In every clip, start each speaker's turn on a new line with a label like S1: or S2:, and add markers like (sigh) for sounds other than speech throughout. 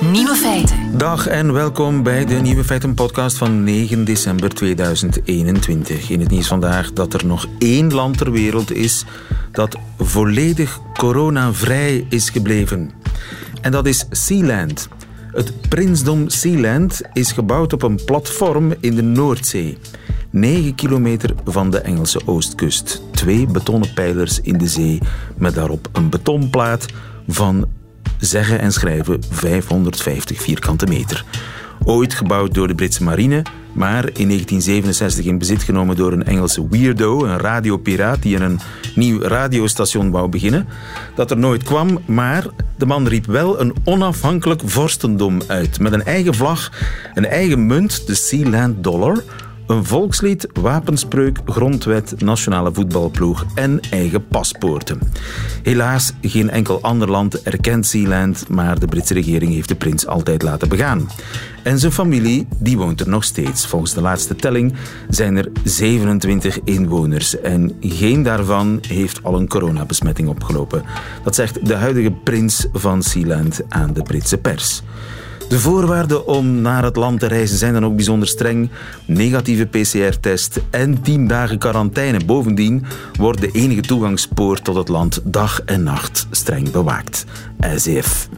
S1: Nieuwe feiten.
S2: Dag en welkom bij de Nieuwe Feiten podcast van 9 december 2021. In het nieuws vandaag dat er nog één land ter wereld is dat volledig coronavrij is gebleven. En dat is Sealand. Het prinsdom Sealand is gebouwd op een platform in de Noordzee. 9 kilometer van de Engelse oostkust. Twee betonnen pijlers in de zee met daarop een betonplaat van zeggen en schrijven 550 vierkante meter. Ooit gebouwd door de Britse marine, maar in 1967 in bezit genomen door een Engelse weirdo, een radiopiraat die een nieuw radiostation wou beginnen. Dat er nooit kwam, maar de man riep wel een onafhankelijk vorstendom uit. Met een eigen vlag, een eigen munt, de Sealand Dollar een volkslied, wapenspreuk, grondwet, nationale voetbalploeg en eigen paspoorten. Helaas, geen enkel ander land erkent Sealand, maar de Britse regering heeft de prins altijd laten begaan. En zijn familie, die woont er nog steeds. Volgens de laatste telling zijn er 27 inwoners en geen daarvan heeft al een coronabesmetting opgelopen. Dat zegt de huidige prins van Sealand aan de Britse pers. De voorwaarden om naar het land te reizen zijn dan ook bijzonder streng. Negatieve PCR-test en 10 dagen quarantaine. Bovendien wordt de enige toegangspoort tot het land dag en nacht streng bewaakt. As if.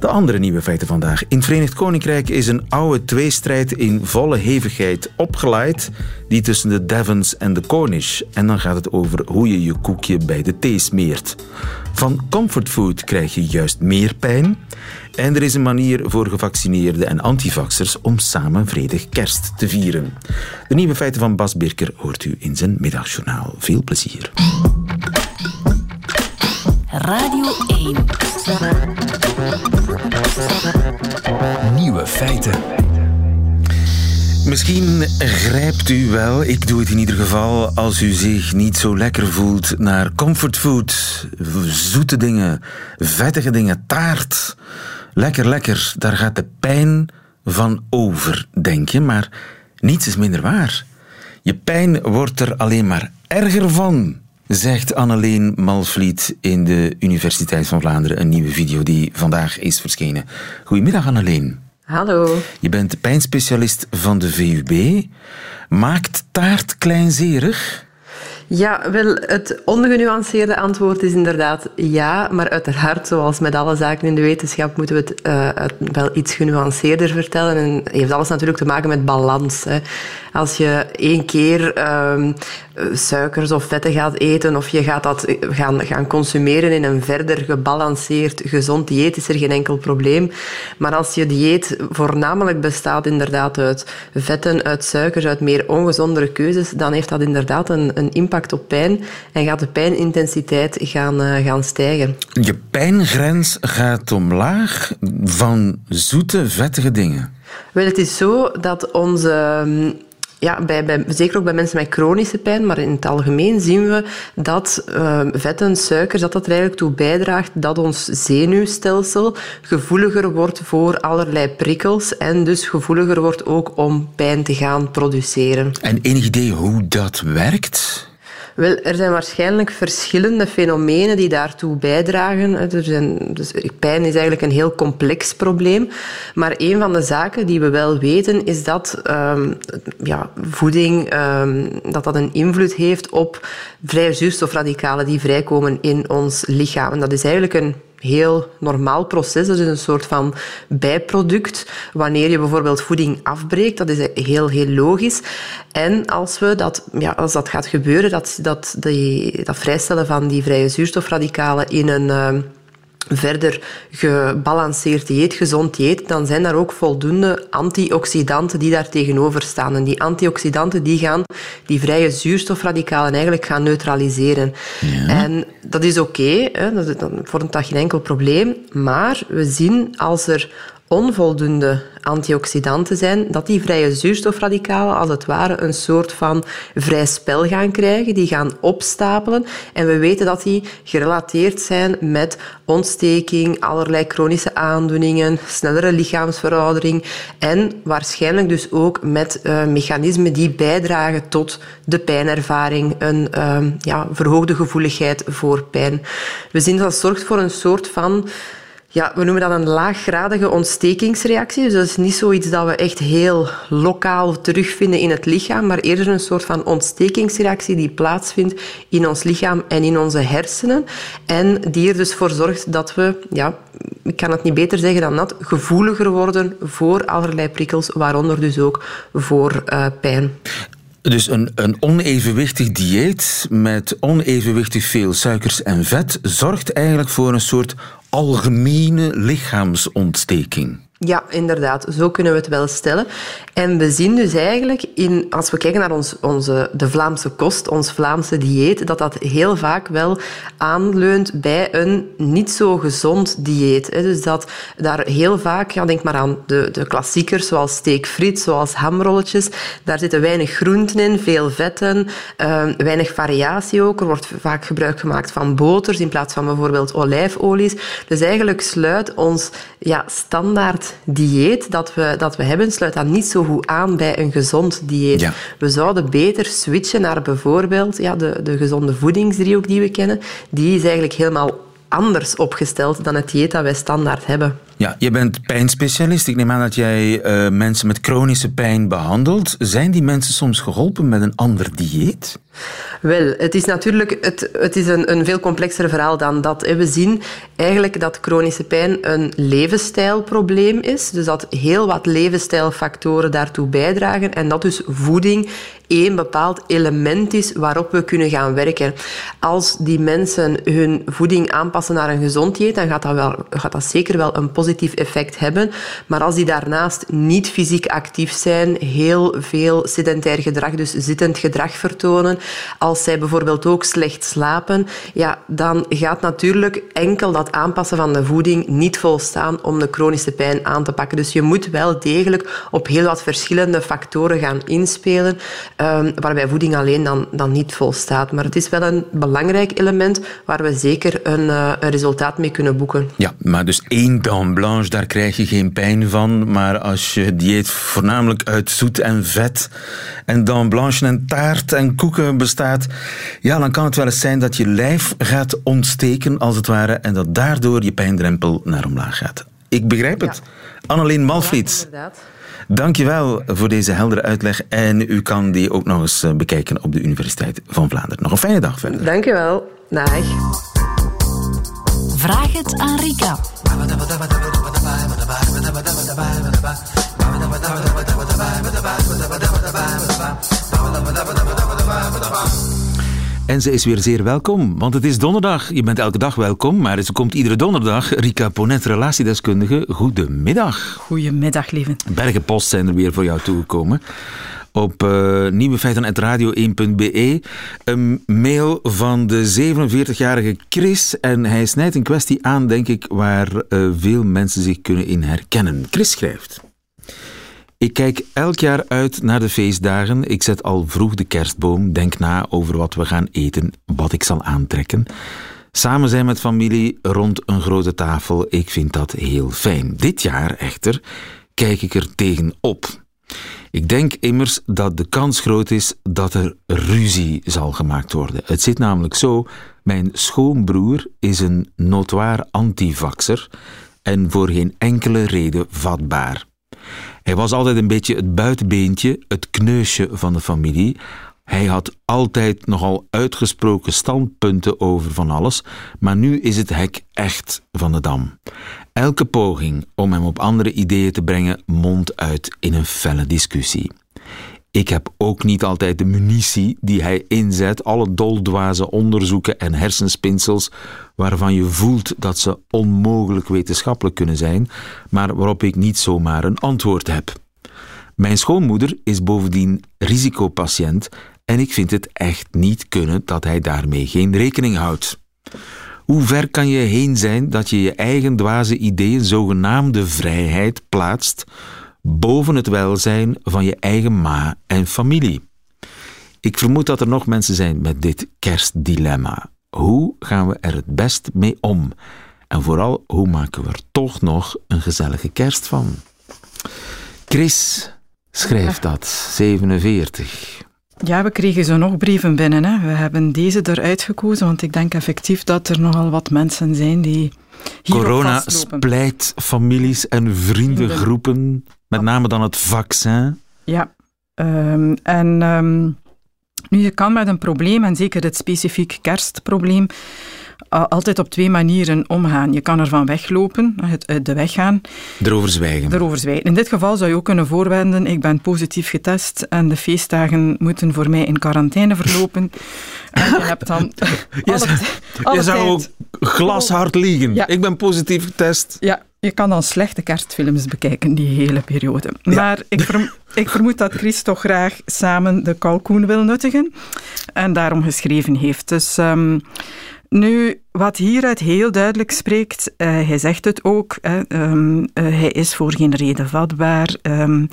S2: De andere nieuwe feiten vandaag. In het Verenigd Koninkrijk is een oude tweestrijd in volle hevigheid opgeleid. Die tussen de Devons en de Cornish. En dan gaat het over hoe je je koekje bij de thee smeert. Van comfortfood krijg je juist meer pijn. En er is een manier voor gevaccineerden en antivaxers om samen vredig kerst te vieren. De nieuwe feiten van Bas Birker hoort u in zijn middagjournaal. Veel plezier.
S1: Radio 1.
S3: Nieuwe feiten.
S2: Misschien grijpt u wel, ik doe het in ieder geval, als u zich niet zo lekker voelt naar comfortfood, zoete dingen, vettige dingen, taart. Lekker, lekker, daar gaat de pijn van over, denk je, maar niets is minder waar. Je pijn wordt er alleen maar erger van, zegt Anneleen Malvliet in de Universiteit van Vlaanderen. Een nieuwe video die vandaag is verschenen. Goedemiddag Anneleen.
S4: Hallo.
S2: Je bent pijnspecialist van de VUB. Maakt taart kleinzerig?
S4: Ja, wel, het ongenuanceerde antwoord is inderdaad ja, maar uiteraard, zoals met alle zaken in de wetenschap, moeten we het uh, wel iets genuanceerder vertellen. En het heeft alles natuurlijk te maken met balans. Hè. Als je één keer uh, suikers of vetten gaat eten of je gaat dat gaan, gaan consumeren in een verder gebalanceerd, gezond dieet, is er geen enkel probleem. Maar als je dieet voornamelijk bestaat inderdaad uit vetten, uit suikers, uit meer ongezondere keuzes, dan heeft dat inderdaad een, een impact op pijn en gaat de pijnintensiteit gaan, uh, gaan stijgen.
S2: Je pijngrens gaat omlaag van zoete, vettige dingen.
S4: Wel, het is zo dat onze ja, bij, bij, zeker ook bij mensen met chronische pijn, maar in het algemeen zien we dat uh, vetten, suikers, dat dat er eigenlijk toe bijdraagt dat ons zenuwstelsel gevoeliger wordt voor allerlei prikkels en dus gevoeliger wordt ook om pijn te gaan produceren.
S2: En enig idee hoe dat werkt?
S4: Wel, er zijn waarschijnlijk verschillende fenomenen die daartoe bijdragen. Er zijn, dus pijn is eigenlijk een heel complex probleem. Maar een van de zaken die we wel weten is dat um, ja, voeding um, dat dat een invloed heeft op vrije zuurstofradicalen die vrijkomen in ons lichaam. En dat is eigenlijk een heel normaal proces. Dat is een soort van bijproduct. Wanneer je bijvoorbeeld voeding afbreekt, dat is heel, heel logisch. En als, we dat, ja, als dat gaat gebeuren, dat, dat, die, dat vrijstellen van die vrije zuurstofradicalen in een... Uh, verder gebalanceerd dieet, gezond dieet, dan zijn daar ook voldoende antioxidanten die daar tegenover staan. En die antioxidanten die gaan die vrije zuurstofradicalen eigenlijk gaan neutraliseren. Ja. En dat is oké, okay, dat vormt dat geen enkel probleem. Maar we zien als er onvoldoende antioxidanten zijn, dat die vrije zuurstofradicalen als het ware een soort van vrij spel gaan krijgen. Die gaan opstapelen. En we weten dat die gerelateerd zijn met ontsteking, allerlei chronische aandoeningen, snellere lichaamsveroudering en waarschijnlijk dus ook met uh, mechanismen die bijdragen tot de pijnervaring, een uh, ja, verhoogde gevoeligheid voor pijn. We zien dat dat zorgt voor een soort van Ja, we noemen dat een laaggradige ontstekingsreactie. Dus dat is niet zoiets dat we echt heel lokaal terugvinden in het lichaam, maar eerder een soort van ontstekingsreactie die plaatsvindt in ons lichaam en in onze hersenen. En die er dus voor zorgt dat we, ja, ik kan het niet beter zeggen dan dat, gevoeliger worden voor allerlei prikkels, waaronder dus ook voor uh, pijn.
S2: Dus een, een onevenwichtig dieet met onevenwichtig veel suikers en vet zorgt eigenlijk voor een soort algemene lichaamsontsteking.
S4: Ja, inderdaad. Zo kunnen we het wel stellen. En we zien dus eigenlijk, in, als we kijken naar ons, onze, de Vlaamse kost, ons Vlaamse dieet, dat dat heel vaak wel aanleunt bij een niet zo gezond dieet. Dus dat daar heel vaak, ja, denk maar aan de, de klassiekers zoals steekfriet, zoals hamrolletjes, daar zitten weinig groenten in, veel vetten, uh, weinig variatie ook. Er wordt vaak gebruik gemaakt van boters in plaats van bijvoorbeeld olijfolies. Dus eigenlijk sluit ons ja, standaard dieet dat we, dat we hebben, sluit dat niet zo goed aan bij een gezond dieet. We zouden beter switchen naar bijvoorbeeld ja, de, de gezonde voedingsdriehoek die we kennen. Die is eigenlijk helemaal anders opgesteld dan het dieet dat wij standaard hebben.
S2: Ja, je bent pijnspecialist. Ik neem aan dat jij uh, mensen met chronische pijn behandelt. Zijn die mensen soms geholpen met een ander dieet?
S4: Wel, het is natuurlijk het, het is een, een veel complexer verhaal dan dat. We zien eigenlijk dat chronische pijn een levensstijlprobleem is. Dus dat heel wat levensstijlfactoren daartoe bijdragen. En dat dus voeding één bepaald element is waarop we kunnen gaan werken. Als die mensen hun voeding aanpassen naar een gezond dieet, dan gaat dat, wel, gaat dat zeker wel een positief effect hebben. Maar als die daarnaast niet fysiek actief zijn, heel veel sedentair gedrag, dus zittend gedrag vertonen, als zij bijvoorbeeld ook slecht slapen, ja, dan gaat natuurlijk enkel dat aanpassen van de voeding niet volstaan om de chronische pijn aan te pakken. Dus je moet wel degelijk op heel wat verschillende factoren gaan inspelen, um, waarbij voeding alleen dan, dan niet volstaat. Maar het is wel een belangrijk element waar we zeker een, een resultaat mee kunnen boeken.
S2: Ja, maar dus één dame blanche, daar krijg je geen pijn van. Maar als je dieet voornamelijk uit zoet en vet en dame blanche en taart en koeken bestaat, ja, dan kan het wel eens zijn dat je lijf gaat ontsteken, als het ware, en dat daardoor je pijndrempel naar omlaag gaat. Ik begrijp het. Ja. Anneleen Malvliet. Ja, Dankjewel voor deze heldere uitleg. En u kan die ook nog eens eh, bekijken op de Universiteit van Vlaanderen. Nog een fijne dag verder.
S4: Dankjewel. Dag.
S1: Vraag het aan Rika.
S2: En ze is weer zeer welkom, want het is donderdag. Je bent elke dag welkom, maar ze komt iedere donderdag. Rika Ponet, relatiedeskundige, goedemiddag.
S5: Goedemiddag, lieve.
S2: Bergenpost zijn er weer voor jou toegekomen. Op uh, nieuwefeiten.radio1.be een mail van de 47-jarige Chris. En hij snijdt een kwestie aan, denk ik, waar uh, veel mensen zich kunnen in herkennen. Chris schrijft... Ik kijk elk jaar uit naar de feestdagen. Ik zet al vroeg de kerstboom, denk na over wat we gaan eten, wat ik zal aantrekken. Samen zijn met familie rond een grote tafel, ik vind dat heel fijn. Dit jaar echter kijk ik er tegenop. Ik denk immers dat de kans groot is dat er ruzie zal gemaakt worden. Het zit namelijk zo: mijn schoonbroer is een notoir antivaxer en voor geen enkele reden vatbaar. Hij was altijd een beetje het buitenbeentje, het kneusje van de familie. Hij had altijd nogal uitgesproken standpunten over van alles, maar nu is het hek echt van de dam. Elke poging om hem op andere ideeën te brengen mondt uit in een felle discussie. Ik heb ook niet altijd de munitie die hij inzet, alle doldwaze onderzoeken en hersenspinsels waarvan je voelt dat ze onmogelijk wetenschappelijk kunnen zijn, maar waarop ik niet zomaar een antwoord heb. Mijn schoonmoeder is bovendien risicopatiënt en ik vind het echt niet kunnen dat hij daarmee geen rekening houdt. Hoe ver kan je heen zijn dat je je eigen dwaze ideeën, zogenaamde vrijheid, plaatst boven het welzijn van je eigen ma en familie? Ik vermoed dat er nog mensen zijn met dit kerstdilemma. Hoe gaan we er het best mee om? En vooral, hoe maken we er toch nog een gezellige kerst van? Chris schrijft dat, 47.
S5: Ja, we kregen zo nog brieven binnen. Hè. We hebben deze eruit gekozen, want ik denk effectief dat er nogal wat mensen zijn die
S2: Corona splijt families en vriendengroepen, met name dan het vaccin.
S5: Ja, ehm, en ehm, nu je kan met een probleem, en zeker het specifiek kerstprobleem, altijd op twee manieren omgaan. Je kan ervan weglopen, het uit de weg gaan.
S2: Erover zwijgen.
S5: Erover zwijgen. In dit geval zou je ook kunnen voorwenden, ik ben positief getest en de feestdagen moeten voor mij in quarantaine verlopen. en je (laughs) hebt dan
S2: je zou, je zou ook glashard liegen.
S5: Ja.
S2: Ik ben positief getest.
S5: Ja, je kan dan slechte kerstfilms bekijken die hele periode. Maar ik, verm- (laughs) ik vermoed dat Chris toch graag samen de kalkoen wil nuttigen en daarom geschreven heeft. Dus um, nu, wat hieruit heel duidelijk spreekt, uh, hij zegt het ook, hè, um, uh, hij is voor geen reden vatbaar. Um,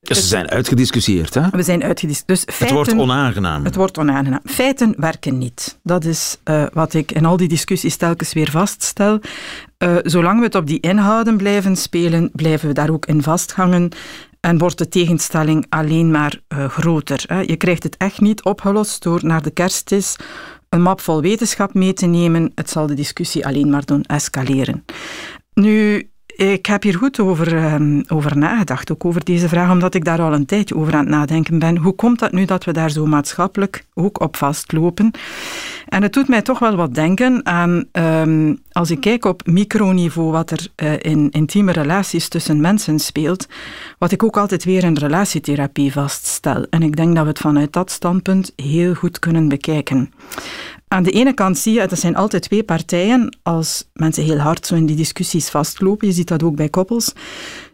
S2: dus ze zijn uitgediscussieerd, hè?
S5: We zijn uitgediscussieerd. Dus feiten,
S2: het wordt onaangenaam.
S5: Het wordt onaangenaam. Feiten werken niet. Dat is uh, wat ik in al die discussies telkens weer vaststel. Uh, zolang we het op die inhouden blijven spelen, blijven we daar ook in vasthangen. En wordt de tegenstelling alleen maar uh, groter. Hè. Je krijgt het echt niet opgelost door naar de kerstmis een map vol wetenschap mee te nemen. Het zal de discussie alleen maar doen escaleren. Nu, ik heb hier goed over, um, over nagedacht, ook over deze vraag, omdat ik daar al een tijdje over aan het nadenken ben. Hoe komt dat nu dat we daar zo maatschappelijk ook op vastlopen? En het doet mij toch wel wat denken aan, um, als ik kijk op microniveau, wat er uh, in intieme relaties tussen mensen speelt, wat ik ook altijd weer in relatietherapie vaststel. En ik denk dat we het vanuit dat standpunt heel goed kunnen bekijken. Aan de ene kant zie je, er zijn altijd twee partijen, als mensen heel hard zo in die discussies vastlopen, je ziet dat ook bij koppels,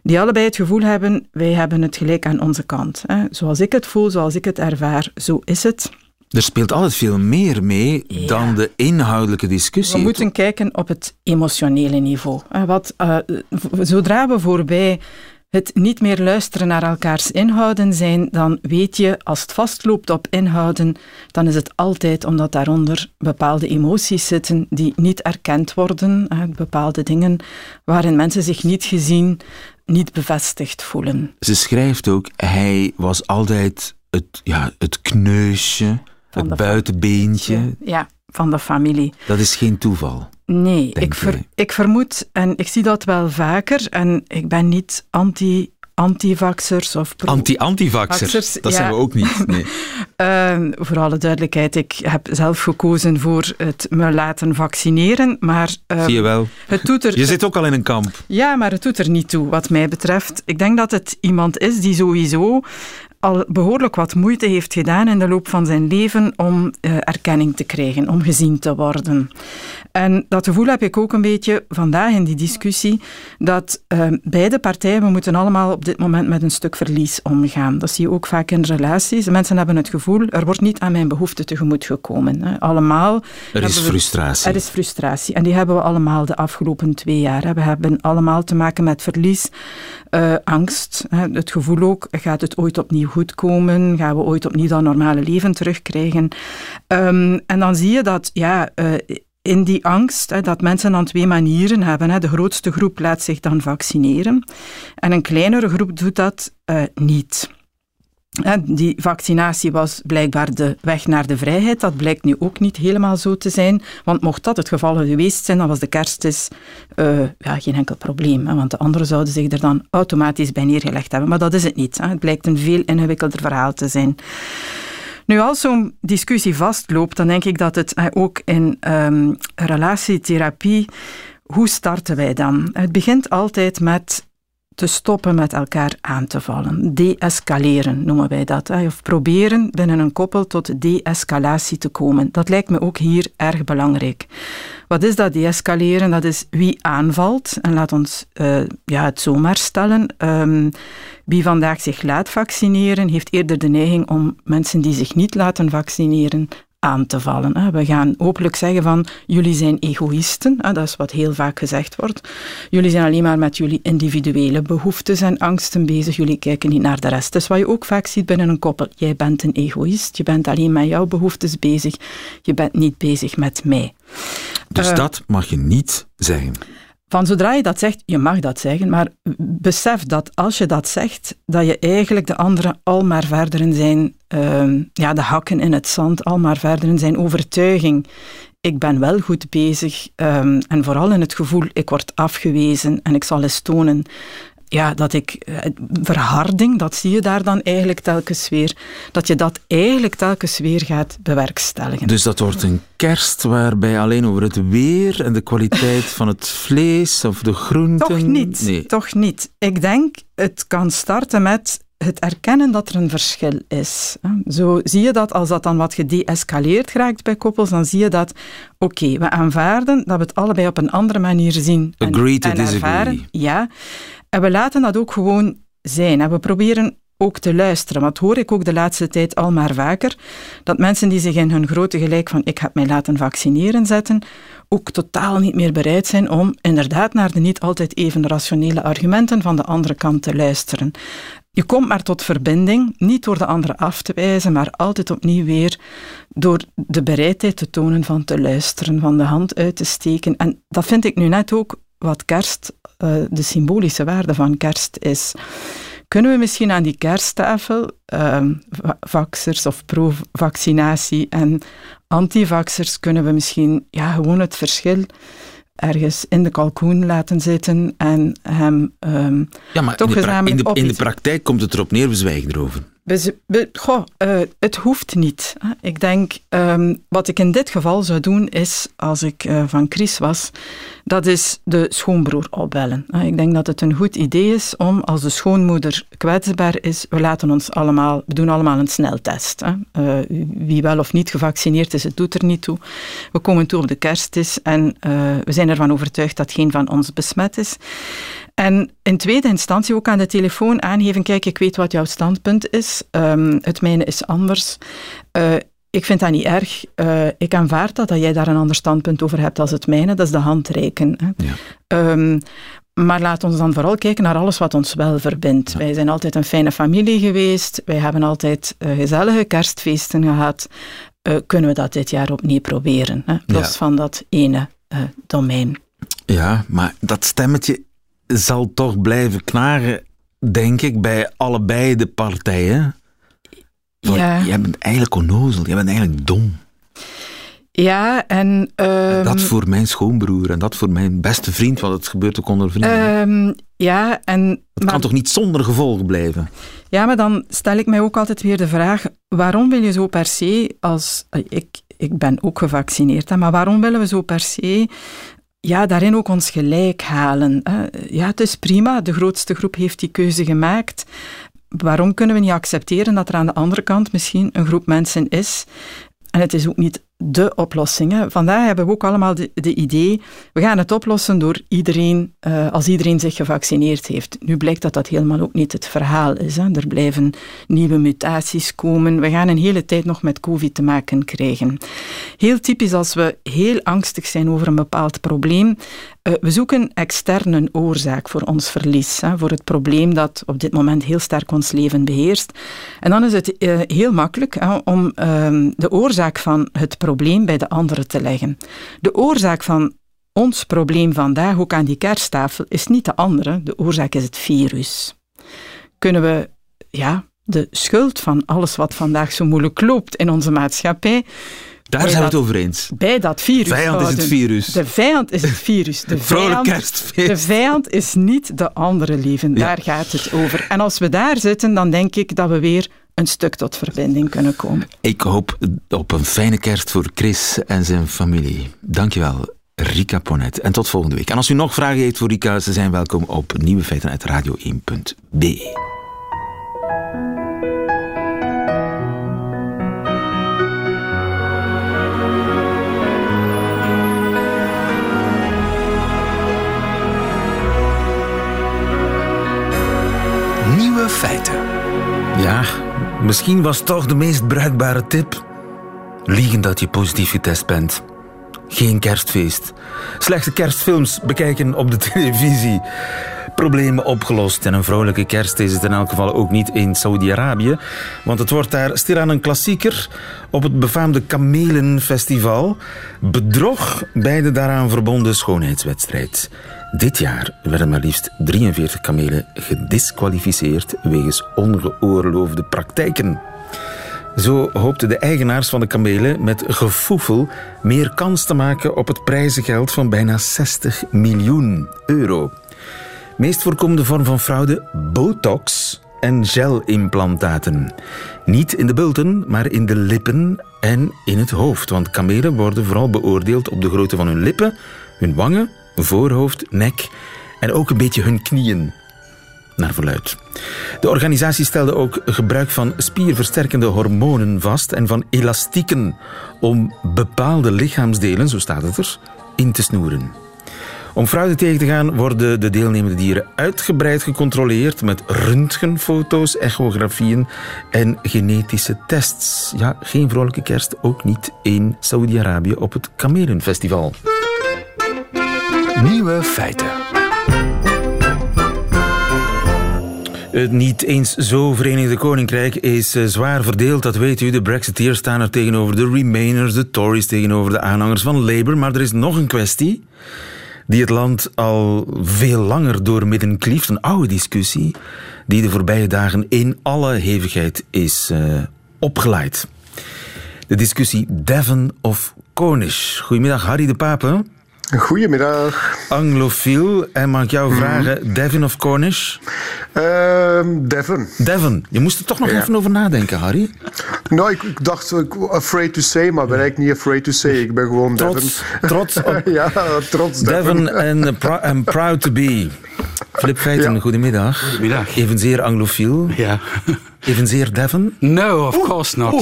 S5: die allebei het gevoel hebben, wij hebben het gelijk aan onze kant. Hè. Zoals ik het voel, zoals ik het ervaar, zo is het.
S2: Er speelt altijd veel meer mee
S5: ja.
S2: dan de inhoudelijke discussie.
S5: We moeten kijken op het emotionele niveau. Wat, uh, zodra we voorbij het niet meer luisteren naar elkaars inhouden zijn, dan weet je, als het vastloopt op inhouden, dan is het altijd omdat daaronder bepaalde emoties zitten die niet erkend worden, bepaalde dingen waarin mensen zich niet gezien, niet bevestigd voelen.
S2: Ze schrijft ook, hij was altijd het, ja, het kneusje, het buitenbeentje.
S5: Ja, van de familie.
S2: Dat is geen toeval.
S5: Nee, ik, ver, ik vermoed, en ik zie dat wel vaker, en ik ben niet anti, antivaxers of pro-
S2: Anti-antivaxer,
S5: Vaxers,
S2: dat
S5: ja.
S2: zijn we ook niet. (laughs) Nee.
S5: Uh, voor alle duidelijkheid, ik heb zelf gekozen voor het me laten vaccineren, maar uh,
S2: Zie je wel.
S5: het doet er... (laughs)
S2: Je zit ook al in een kamp.
S5: Ja, maar het doet er niet toe, wat mij betreft. Ik denk dat het iemand is die sowieso al behoorlijk wat moeite heeft gedaan in de loop van zijn leven om uh, erkenning te krijgen, om gezien te worden. En dat gevoel heb ik ook een beetje vandaag in die discussie, dat uh, beide partijen, we moeten allemaal op dit moment met een stuk verlies omgaan. Dat zie je ook vaak in relaties. Mensen hebben het gevoel, er wordt niet aan mijn behoefte tegemoet gekomen. Hè. Allemaal.
S2: Er is
S5: we,
S2: frustratie.
S5: Er is frustratie. En die hebben we allemaal de afgelopen twee jaar. Hè. We hebben allemaal te maken met verlies, uh, angst. Hè. Het gevoel ook, gaat het ooit opnieuw goed komen? Gaan we ooit opnieuw dat normale leven terugkrijgen? Um, en dan zie je dat, ja, uh, in die angst, hè, dat mensen dan twee manieren hebben. Hè. De grootste groep laat zich dan vaccineren en een kleinere groep doet dat uh, niet. Die vaccinatie was blijkbaar de weg naar de vrijheid. Dat blijkt nu ook niet helemaal zo te zijn. Want mocht dat het geval geweest zijn, dan was de kerstmis uh, ja, geen enkel probleem. Hè, want de anderen zouden zich er dan automatisch bij neergelegd hebben. Maar dat is het niet. Hè. Het blijkt een veel ingewikkelder verhaal te zijn. Nu, als zo'n discussie vastloopt, dan denk ik dat het ook in um, relatietherapie, hoe starten wij dan? Het begint altijd met te stoppen met elkaar aan te vallen. De-escaleren noemen wij dat. Of proberen binnen een koppel tot de-escalatie te komen. Dat lijkt me ook hier erg belangrijk. Wat is dat de-escaleren? Dat is wie aanvalt. En laat ons uh, ja, het zomaar stellen. Um, wie vandaag zich laat vaccineren, heeft eerder de neiging om mensen die zich niet laten vaccineren aan te vallen. We gaan openlijk zeggen van jullie zijn egoïsten, dat is wat heel vaak gezegd wordt. Jullie zijn alleen maar met jullie individuele behoeftes en angsten bezig, jullie kijken niet naar de rest. Dat is wat je ook vaak ziet binnen een koppel. Jij bent een egoïst, je bent alleen met jouw behoeftes bezig, je bent niet bezig met mij.
S2: Dus uh, dat mag je niet zeggen.
S5: Van zodra je dat zegt, je mag dat zeggen, maar besef dat als je dat zegt, dat je eigenlijk de anderen al maar verder in zijn, uh, ja, de hakken in het zand, al maar verder in zijn overtuiging. Ik ben wel goed bezig um, en vooral in het gevoel, ik word afgewezen en ik zal eens tonen ja, dat ik eh, verharding, dat zie je daar dan eigenlijk telkens weer, dat je dat eigenlijk telkens weer gaat bewerkstelligen.
S2: Dus dat wordt een kerst waarbij alleen over het weer en de kwaliteit van het vlees of de groenten.
S5: Toch niet. Nee. Toch niet. Ik denk, het kan starten met het erkennen dat er een verschil is. Zo zie je dat als dat dan wat gedeescaleerd raakt bij koppels, dan zie je dat, oké, we aanvaarden dat we het allebei op een andere manier zien.
S2: Agree en, to disagree. Ervaren.
S5: Ja, en we laten dat ook gewoon zijn. En we proberen ook te luisteren. Want hoor ik ook de laatste tijd al maar vaker, dat mensen die zich in hun grote gelijk van ik heb mij laten vaccineren zetten, ook totaal niet meer bereid zijn om inderdaad naar de niet altijd even rationele argumenten van de andere kant te luisteren. Je komt maar tot verbinding, niet door de andere af te wijzen, maar altijd opnieuw weer door de bereidheid te tonen van te luisteren, van de hand uit te steken. En dat vind ik nu net ook wat kerst, uh, de symbolische waarde van kerst is. Kunnen we misschien aan die kersttafel uh, vaxers of pro-vaccinatie en antivaxers, kunnen we misschien ja, gewoon het verschil ergens in de kalkoen laten zitten en hem um, ja, maar toch
S2: in de, in de praktijk komt het erop neer, we zwijgen erover.
S5: We, goh, uh, het hoeft niet. Ik denk, um, wat ik in dit geval zou doen, is, als ik uh, van Chris was, dat is de schoonbroer opbellen. Ik denk dat het een goed idee is om, als de schoonmoeder kwetsbaar is, we laten ons allemaal, we doen allemaal een sneltest. Uh, wie wel of niet gevaccineerd is, het doet er niet toe. We komen toe op de kerstmis en we zijn ervan overtuigd dat geen van ons besmet is. En in tweede instantie ook aan de telefoon aangeven, kijk, ik weet wat jouw standpunt is, um, het mijne is anders. Uh, ik vind dat niet erg. Uh, ik aanvaard dat, dat jij daar een ander standpunt over hebt als het mijne. Dat is de hand reiken. Hè. Ja. Um, maar laat ons dan vooral kijken naar alles wat ons wel verbindt. Wij zijn altijd een fijne familie geweest. Wij hebben altijd uh, gezellige kerstfeesten gehad. Uh, kunnen we dat dit jaar opnieuw proberen? Hè? Los van dat ene domein.
S2: Ja, maar dat stemmetje zal toch blijven knaren, denk ik, bij allebei de partijen. ja. Jij bent eigenlijk onnozel, jij bent eigenlijk dom.
S5: Ja, en...
S2: en... dat ehm, voor mijn schoonbroer en dat voor mijn beste vriend, want het gebeurt ook onder vrienden.
S5: Um, ja, en...
S2: Het kan toch niet zonder gevolg blijven?
S5: Ja, maar dan stel ik mij ook altijd weer de vraag, waarom wil je zo per se als... Ik, ik ben ook gevaccineerd, maar waarom willen we zo per se ja, daarin ook ons gelijk halen. Ja, het is prima, de grootste groep heeft die keuze gemaakt. Waarom kunnen we niet accepteren dat er aan de andere kant misschien een groep mensen is en het is ook niet de oplossing. Vandaag hebben we ook allemaal de, de, idee, we gaan het oplossen door iedereen, uh, als iedereen zich gevaccineerd heeft. Nu blijkt dat dat helemaal ook niet het verhaal is. Hè. Er blijven nieuwe mutaties komen. We gaan een hele tijd nog met COVID te maken krijgen. Heel typisch als we heel angstig zijn over een bepaald probleem, uh, we zoeken externe oorzaak voor ons verlies, hè, voor het probleem dat op dit moment heel sterk ons leven beheerst. En dan is het uh, heel makkelijk hè, om ehm, de oorzaak van het probleem probleem bij de anderen te leggen. De oorzaak van ons probleem vandaag, ook aan die kersttafel, is niet de andere. De oorzaak is het virus. Kunnen we ja, de schuld van alles wat vandaag zo moeilijk loopt in onze maatschappij.
S2: Daar zijn we het over eens.
S5: Bij dat virus.
S2: De vijand is het virus.
S5: De vijand is (laughs) het virus. De vijand,
S2: kerstfeest.
S5: De vijand is niet de andere leven. Daar gaat het over. En als we daar zitten, dan denk ik dat we weer een stuk tot verbinding kunnen komen.
S2: Ik hoop op een fijne kerst voor Chris en zijn familie. Dankjewel, Rika Ponet. En tot volgende week. En als u nog vragen heeft voor Rika, ze zijn welkom op Nieuwe Feiten uit radio1.be.
S3: Nieuwe feiten.
S2: Ja, Misschien was toch de meest bruikbare tip: liegen dat je positief getest bent. Geen kerstfeest. Slechte kerstfilms bekijken op de (laughs) televisie. Problemen opgelost. En een vrolijke kerst is het in elk geval ook niet in Saudi-Arabië. Want het wordt daar stilaan een klassieker op het befaamde Kamelenfestival. Bedrog bij de daaraan verbonden schoonheidswedstrijd. Dit jaar werden maar liefst 43 kamelen gedisqualificeerd wegens ongeoorloofde praktijken. Zo hoopten de eigenaars van de kamelen met gefoefel meer kans te maken op het prijzengeld van bijna 60 miljoen euro. Meest voorkomende vorm van fraude: botox en gelimplantaten. Niet in de bulten, maar in de lippen en in het hoofd. Want kamelen worden vooral beoordeeld op de grootte van hun lippen, hun wangen, voorhoofd, nek en ook een beetje hun knieën naar verluid. De organisatie stelde ook gebruik van spierversterkende hormonen vast en van elastieken om bepaalde lichaamsdelen, zo staat het er, in te snoeren. Om fraude tegen te gaan worden de deelnemende dieren uitgebreid gecontroleerd met röntgenfoto's, echografieën en genetische tests. Ja, geen vrolijke kerst, ook niet in Saudi-Arabië op het Kamelenfestival.
S3: Nieuwe feiten.
S2: Het niet eens zo Verenigde Koninkrijk is eh, zwaar verdeeld, dat weet u. De Brexiteers staan er tegenover de Remainers, de Tories tegenover de aanhangers van Labour. Maar er is nog een kwestie die het land al veel langer doormidden klieft. Een oude discussie die de voorbije dagen in alle hevigheid is uh, opgeleid. De discussie Devon of Cornish. Goedemiddag, Harry de Pape.
S6: Goedemiddag.
S2: Anglofiel. En mag ik jou
S6: Mhm.
S2: vragen, Devon of Cornish?
S6: Ehm Devon.
S2: Devon. Je moest er toch nog
S6: Ja.
S2: even over nadenken, Harry.
S6: Nou, ik, ik dacht, afraid to say, maar ben ik niet afraid to say. Ik ben gewoon
S2: Trots, trots op
S6: Devon. (laughs) ja, trots Devon.
S2: Devon uh, and proud to be. Flip Feiten,
S6: Ja.
S2: goedemiddag.
S7: Goedemiddag.
S2: Evenzeer anglofiel.
S7: Ja.
S2: Evenzeer Devon.
S7: No, of course not.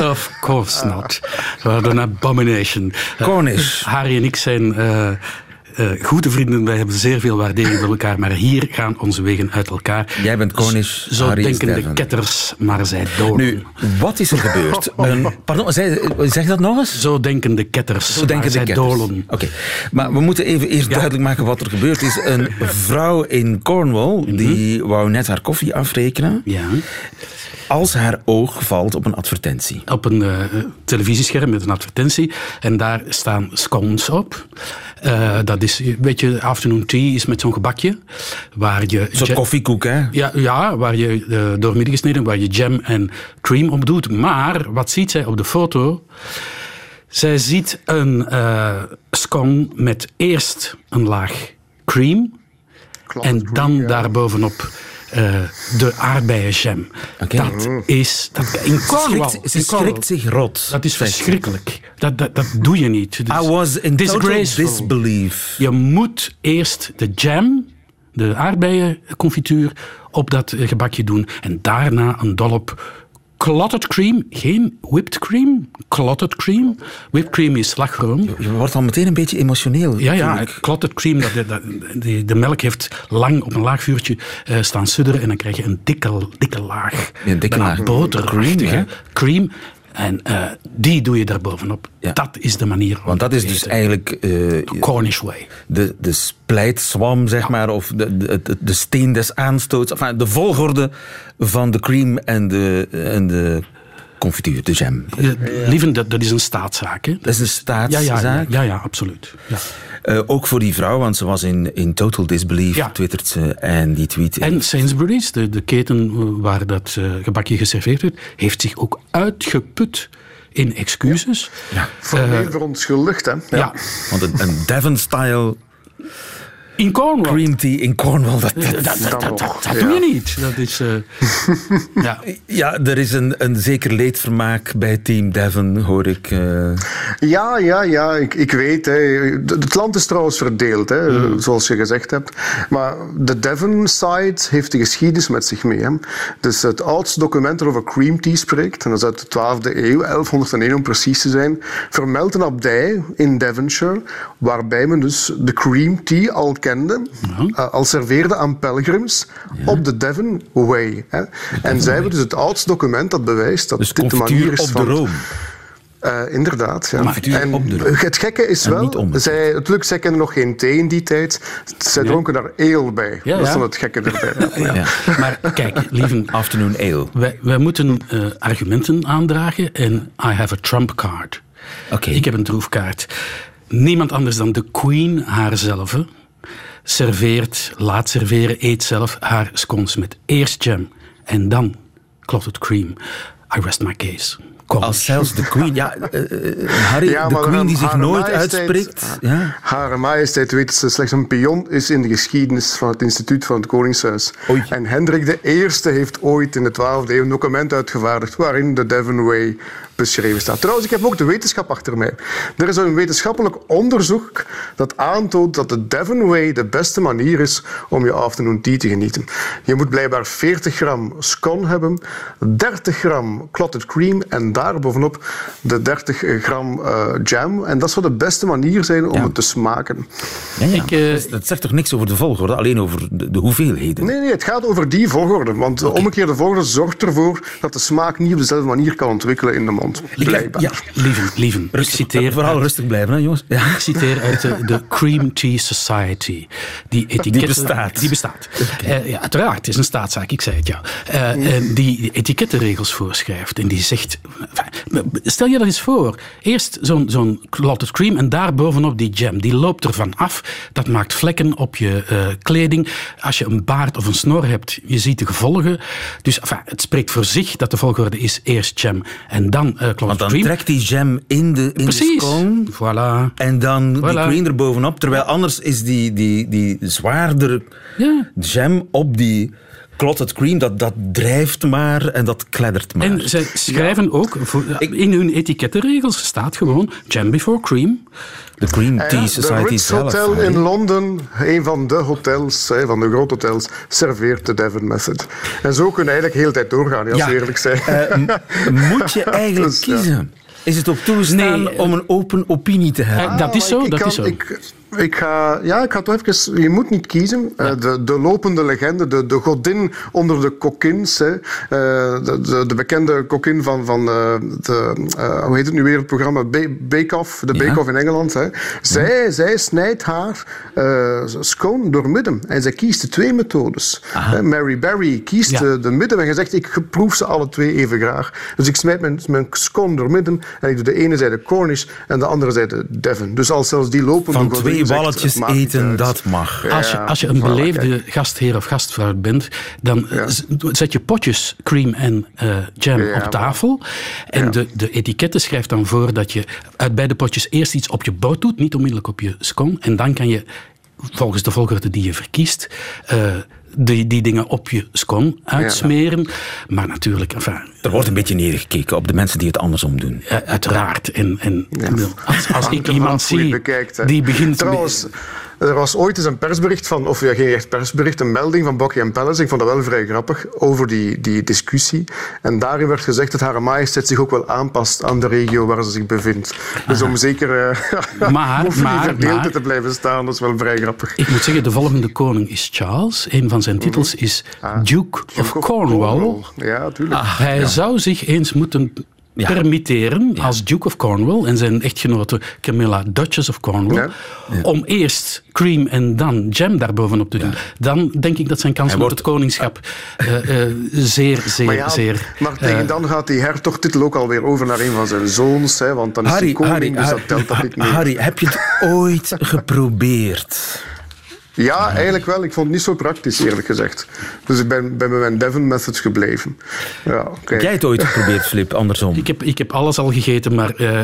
S7: Of course not. What an abomination. Eh,
S2: Cornish.
S7: Harry en ik zijn eh, eh, goede vrienden. Wij hebben zeer veel waardering voor elkaar. Maar hier gaan onze wegen uit elkaar.
S2: Jij bent Cornish,
S7: Zo
S2: Harry
S7: denken de ketters, maar zij doden.
S2: Nu, wat is er gebeurd? (laughs) Een, pardon, zeg, zeg dat nog eens?
S7: Zo denken de ketters,
S2: Zo denken de ketters.
S7: dolen.
S2: Oké, maar we moeten even eerst duidelijk maken wat er gebeurd is. Een (laughs) vrouw in Cornwall, die wou net haar koffie afrekenen.
S7: Ja.
S2: Als haar oog valt op een advertentie.
S7: op een eh, televisiescherm met een advertentie. En daar staan scones op. Eh, dat is, weet je, afternoon tea is met zo'n gebakje. Waar je
S2: Een soort koffiekoek, hè?
S7: Ja, ja, waar je uh, doormidden gesneden, waar je jam en cream op doet. Maar wat ziet zij op de foto? Zij ziet een eh scone met eerst een laag cream en dan daarbovenop eh, de aardbeienjam. Dat is... Dat, in Cornwall.
S2: Schrikt- ze
S7: in Cornwall.
S2: schrikt zich rot.
S7: Dat is verschrikkelijk. Dat, dat, dat doe je niet. Dus
S2: I was in
S7: disgraceful.
S2: disbelief.
S7: Je moet eerst de jam, de aardbeienconfituur, op dat gebakje doen. En daarna een dollop clotted cream. Geen whipped cream, clotted cream. Whipped cream is slagroom.
S2: Je wordt al meteen een beetje emotioneel.
S7: Ja, ja, clotted cream, dat, dat, die, de melk heeft lang op een laag vuurtje eh, staan sudderen en dan krijg je een dikke, dikke laag.
S2: Een dikke laag.
S7: boterachtige
S2: Cream,
S7: cream. En eh, die doe je daar bovenop.
S2: Ja.
S7: Dat is de manier.
S2: Want dat is dus eigenlijk eh,
S7: Cornish way.
S2: de, de splijtswam, zeg maar, of de, de, de, de steen des aanstoots. Enfin, de volgorde van de cream en de, en de confituur, de jam.
S7: Lieven, dat, dat is een staatszaak. Hè?
S2: Dat is een
S7: Ja,
S2: staatszaak.
S7: ja, ja, ja, ja, absoluut. Ja.
S2: Eh, ook voor die vrouw, want ze was in, in total disbelief,
S7: Ja.
S2: twittert ze. En die tweet...
S7: En Sainsbury's, de, de keten eh, waar dat eh, gebakje geserveerd werd, heeft zich ook uitgeput in excuses.
S2: Ja.
S6: Formeel verontschuldigd, hè.
S7: Ja.
S2: Want een, een Devon-style
S7: In Cornwall.
S2: cream tea in Cornwall, dat, dat-
S7: Dat, dat, dat,
S6: Dan
S7: dat,
S6: nog,
S7: dat
S6: ja.
S7: doe je niet. Dat is... eh, (laughs) ja.
S2: Ja, er is een, een zeker leedvermaak bij Team Devon, hoor ik. eh.
S6: Ja, ja, ja, ik, ik weet. Hè. De- Het land is trouwens verdeeld, hè,
S2: Hmm.
S6: zoals je gezegd hebt. Maar de Devon-side heeft de geschiedenis met zich mee. Hè. Dus het oudste document dat over cream tea spreekt, en dat is uit de 12e eeuw, 1101 om precies te zijn, vermeldt een abdij in Devonshire, waarbij men dus de cream tea al kende, eh, al serveerde aan pelgrims op de Devon Way. Hè. En zij hebben dus het oudste document dat bewijst dat
S2: Dus
S6: dit de manier is
S2: op de
S6: van...
S2: room.
S6: Uh, inderdaad. Ja. En het gekke is wel, zij, natuurlijk, zij kenden nog geen thee in die tijd. Zij dronken daar ale bij. Ja, dat is dan het gekke erbij.
S7: Ja. Maar kijk, lieve... (laughs)
S2: Afternoon ale.
S7: Wij, wij moeten uh, argumenten aandragen en I have a trump card.
S2: Oké.
S7: Ik heb een troefkaart. Niemand anders dan de queen haarzelf serveert, laat serveren, eet zelf haar scones met eerst jam en dan clotted cream. I rest my case.
S2: Als zelfs de Queen, ja, uh, Harry, ja, de Queen die zich nooit uitspreekt. Ja.
S6: Hare Majesteit weet ze slechts een pion is in de geschiedenis van het instituut van het Koningshuis. Oei. En Hendrik I heeft ooit in de 12e eeuw een document uitgevaardigd waarin de Devon Way beschreven staat. Trouwens, ik heb ook de wetenschap achter mij. Er is een wetenschappelijk onderzoek dat aantoont dat de Devon Way de beste manier is om je afternoon tea te genieten. Je moet blijkbaar 40 gram scone hebben, 30 gram clotted cream en daar bovenop de 30 gram uh, jam. En dat zou de beste manier zijn om het te smaken.
S2: Ja, ja. Ik, uh, dat zegt toch niks over de volgorde, alleen over de, de, hoeveelheden?
S6: Nee, nee, het gaat over die volgorde. Want de omgekeerde volgorde zorgt ervoor dat de smaak niet op dezelfde manier kan ontwikkelen in de mond. Blijkbaar.
S7: Ja, lieven, lieven.
S2: ik citeer vooral rustig blijven, hè, jongens.
S7: Ja. Ik citeer uit de, de, Cream Tea Society. Die, (laughs)
S2: die bestaat.
S7: Die bestaat. Uh, ja, uiteraard, het is een staatszaak, ik zei het ja. Uh, die etikettenregels voorschrijft en die zegt... Stel je dat eens voor. Eerst zo'n zo'n clotted cream en daar bovenop die jam. Die loopt ervan af. Dat maakt vlekken op je uh, kleding. Als je een baard of een snor hebt, je ziet de gevolgen. Dus enfin, het spreekt voor zich dat de volgorde is eerst jam en dan uh,
S2: Want dan trekt die jam in de, in
S7: Precies.
S2: de scone.
S7: Voilà.
S2: En dan voilà. die cream er bovenop. Terwijl anders is die, die, die zwaardere ja. jam op die clotted cream, dat, dat drijft maar en dat kleddert maar.
S7: En zij schrijven ja. ook, voor, in hun etikettenregels staat gewoon jam before cream.
S2: De Green Tea ja, Society
S6: de Ritz Hotel in Londen, een van de hotels, van de grote hotels, serveert de Devon Method. En zo kunnen eigenlijk heel de tijd doorgaan, als ja. eerlijk zijn.
S2: Uh, (laughs) moet je eigenlijk dus, kiezen? Is het ook toestaan nee, om een open opinie te hebben?
S7: Dat is zo, ik, dat kan, is zo.
S6: Ik, ik ga, ja, ik ga toch even... Je moet niet kiezen. Ja. Uh, de, de lopende legende, de, de godin onder de kokins. Hè. Uh, de, de, de, bekende kokkin van, van uh, de... hoe heet het nu weer, het programma? Bake Off. De Bake Off in Engeland. Hè. Zij, ja. zij snijdt haar scone door midden. En zij kiest de twee methodes. Mary Berry kiest de, de midden. En je zegt, ik proef ze alle twee even graag. Dus ik snijd mijn, mijn scone door midden. En ik doe de ene zijde Cornish en de andere zijde Devon. Dus als zelfs die lopende
S2: van godin twee balletjes eten, dat mag.
S7: Als je, als je een beleefde gastheer of gastvrouw bent, dan ja. zet je potjes cream en uh, jam ja, op tafel. En de, de etiketten schrijft dan voor dat je uit beide potjes eerst iets op je boot doet, niet onmiddellijk op je scone. En dan kan je volgens de volgorde die je verkiest, uh, die, die dingen op je scone uitsmeren. Ja. Maar natuurlijk... Enfin,
S2: er wordt een beetje neergekeken op de mensen die het andersom doen.
S7: Uh, uiteraard. En, en ja. als, als ik iemand zie bekijkt, die begint...
S6: Trouwens, er was ooit eens een persbericht van, of ja, geen echt persbericht, een melding van Buckingham Palace. Ik vond dat wel vrij grappig over die, die discussie. En daarin werd gezegd dat Hare Majesteit zich ook wel aanpast aan de regio waar ze zich bevindt. Dus om zeker uh,
S7: maar, (laughs) maar,
S6: maar, te blijven staan, dat is wel vrij grappig.
S7: Ik moet zeggen, de volgende koning is Charles. Een van zijn titels mhm. is ah, Duke, of Cornwall. Cornwall.
S6: Ja, tuurlijk.
S7: Ah, hij
S6: ja.
S7: zou zich eens moeten ja. permitteren ja. als Duke of Cornwall en zijn echtgenote Camilla Duchess of Cornwall ja. om eerst cream en dan jam daarbovenop te doen. Dan denk ik dat zijn kans op het koningschap uh, uh, zeer, zeer, maar zeer...
S6: Maar tegen uh, dan gaat die hertogtitel ook alweer over naar een van zijn zoons, hè, want dan is hij koning, Harry, dus dat telt dat niet meer.
S2: Harry, heb je het ooit (laughs) geprobeerd?
S6: Ja, eigenlijk wel. Ik vond het niet zo praktisch, eerlijk gezegd. Dus ik ben, ben bij mijn Devon methods gebleven. Ja, okay.
S2: Heb jij het ooit geprobeerd, Flip, andersom?
S7: Ik heb, ik heb alles al gegeten, maar uh,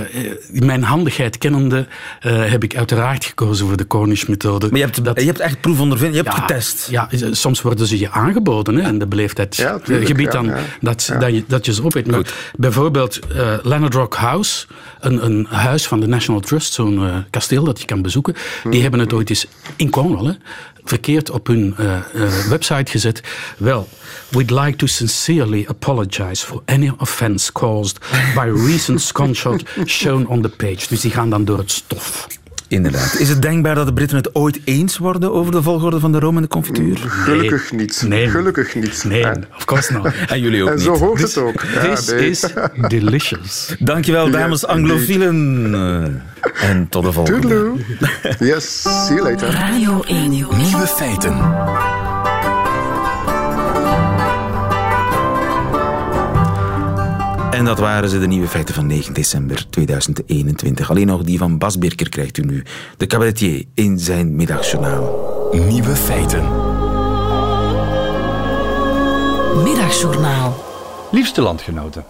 S7: mijn handigheid kennende uh, heb ik uiteraard gekozen voor de Cornish-methode.
S2: Maar je hebt, dat, je hebt echt proefondervinding, je hebt
S7: ja,
S2: getest.
S7: Ja, soms worden ze je aangeboden hè, in de beleefdheidsgebied ja, dan, ja, dat, Dat, je, dat je ze opweet. Maar bijvoorbeeld uh, Leonard Rock House, een, een huis van de National Trust, zo'n kasteel dat je kan bezoeken, hmm. die hebben het ooit eens in Cornwall, hè, verkeerd op hun uh, uh, website gezet. Wel, we'd like to sincerely apologize for any offense caused by recent screenshot (laughs) shown on the page. Dus die gaan dan door het stof.
S2: Inderdaad. Is het denkbaar dat de Britten het ooit eens worden over de volgorde van de room en de confituur?
S6: Gelukkig niet.
S7: Nee.
S6: Gelukkig niet.
S7: Nee,
S6: En,
S7: of course not. (laughs)
S2: En jullie ook
S6: en
S2: niet.
S6: zo hoort het ook. Ja,
S7: This
S6: nee.
S7: is delicious. (laughs)
S2: Dankjewel, dames
S6: Yes,
S2: anglofielen. En tot de volgende.
S6: Toodaloo. Yes, see you later.
S1: Radio 1.
S3: Nieuwe feiten.
S2: En dat waren ze, de nieuwe feiten van 9 december 2021. Alleen nog die van Bas Birker krijgt u nu. De cabaretier in zijn middagjournaal.
S3: Nieuwe feiten.
S1: Middagjournaal.
S8: Liefste landgenoten.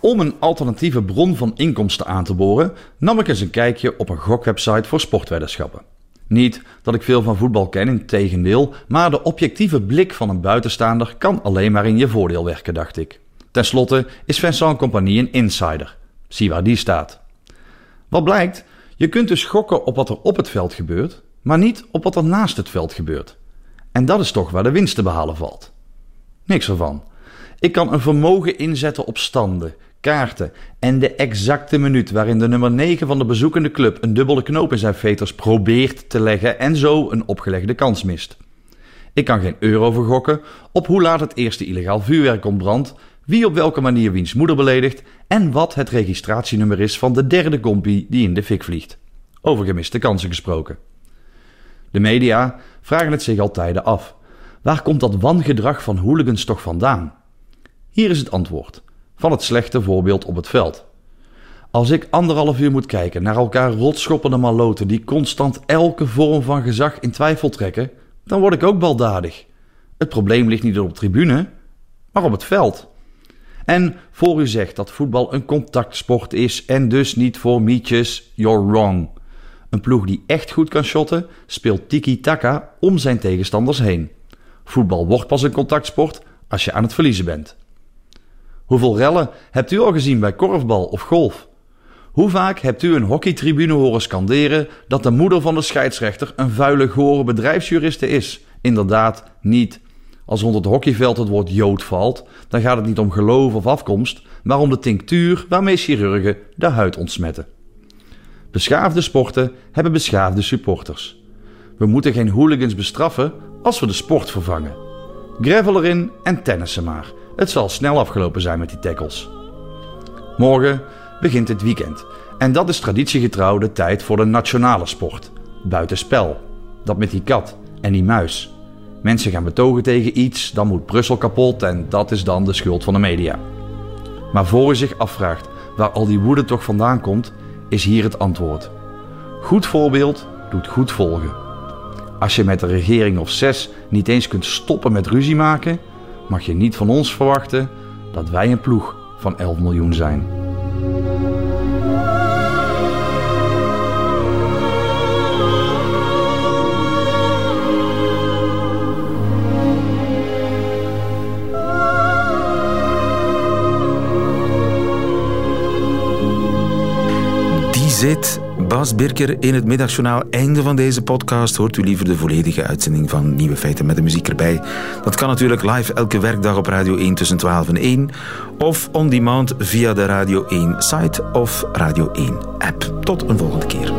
S8: Om een alternatieve bron van inkomsten aan te boren, nam ik eens een kijkje op een gokwebsite voor sportweddenschappen. Niet dat ik veel van voetbal ken, in tegendeel, maar de objectieve blik van een buitenstaander kan alleen maar in je voordeel werken, dacht ik. Ten slotte is Vincent Compagnie een insider. Zie waar die staat. Wat blijkt, je kunt dus gokken op wat er op het veld gebeurt, maar niet op wat er naast het veld gebeurt. En dat is toch waar de winst te behalen valt. Niks ervan. Ik kan een vermogen inzetten op standen, kaarten en de exacte minuut waarin de nummer 9 van de bezoekende club een dubbele knoop in zijn veters probeert te leggen en zo een opgelegde kans mist. Ik kan geen euro vergokken op hoe laat het eerste illegaal vuurwerk ontbrandt, wie op welke manier wiens moeder beledigt en wat het registratienummer is van de derde compie die in de fik vliegt. Over gemiste kansen gesproken. De media vragen het zich al tijden af. Waar komt dat wangedrag van hooligans toch vandaan? Hier is het antwoord. Van het slechte voorbeeld op het veld. Als ik anderhalf uur moet kijken naar elkaar rotschoppende maloten die constant elke vorm van gezag in twijfel trekken, dan word ik ook baldadig. Het probleem ligt niet op de tribune, maar op het veld. En voor u zegt dat voetbal een contactsport is en dus niet voor mietjes, you're wrong. Een ploeg die echt goed kan shotten, speelt tiki-taka om zijn tegenstanders heen. Voetbal wordt pas een contactsport als je aan het verliezen bent. Hoeveel rellen hebt u al gezien bij korfbal of golf? Hoe vaak hebt u een hockeytribune horen scanderen dat de moeder van de scheidsrechter een vuile, gore bedrijfsjuriste is? Inderdaad, niet. Als rond het hockeyveld het woord jood valt, dan gaat het niet om geloof of afkomst, maar om de tinctuur waarmee chirurgen de huid ontsmetten. Beschaafde sporten hebben beschaafde supporters. We moeten geen hooligans bestraffen als we de sport vervangen. Gravel erin en tennissen maar. Het zal snel afgelopen zijn met die tackles. Morgen begint het weekend. En dat is traditiegetrouw de tijd voor de nationale sport. Buitenspel. Dat met die kat en die muis. Mensen gaan betogen tegen iets, dan moet Brussel kapot en dat is dan de schuld van de media. Maar voor u zich afvraagt waar al die woede toch vandaan komt, is hier het antwoord. Goed voorbeeld doet goed volgen. Als je met de regering of zes niet eens kunt stoppen met ruzie maken, mag je niet van ons verwachten dat wij een ploeg van 11 miljoen zijn.
S2: Zit Bas Birker in het middagjournaal. Einde van deze podcast. Hoort u liever de volledige uitzending van Nieuwe Feiten met de muziek erbij? Dat kan natuurlijk live elke werkdag op Radio 1 tussen 12 en 1. Of on demand via de Radio 1 site of Radio 1 app. Tot een volgende keer.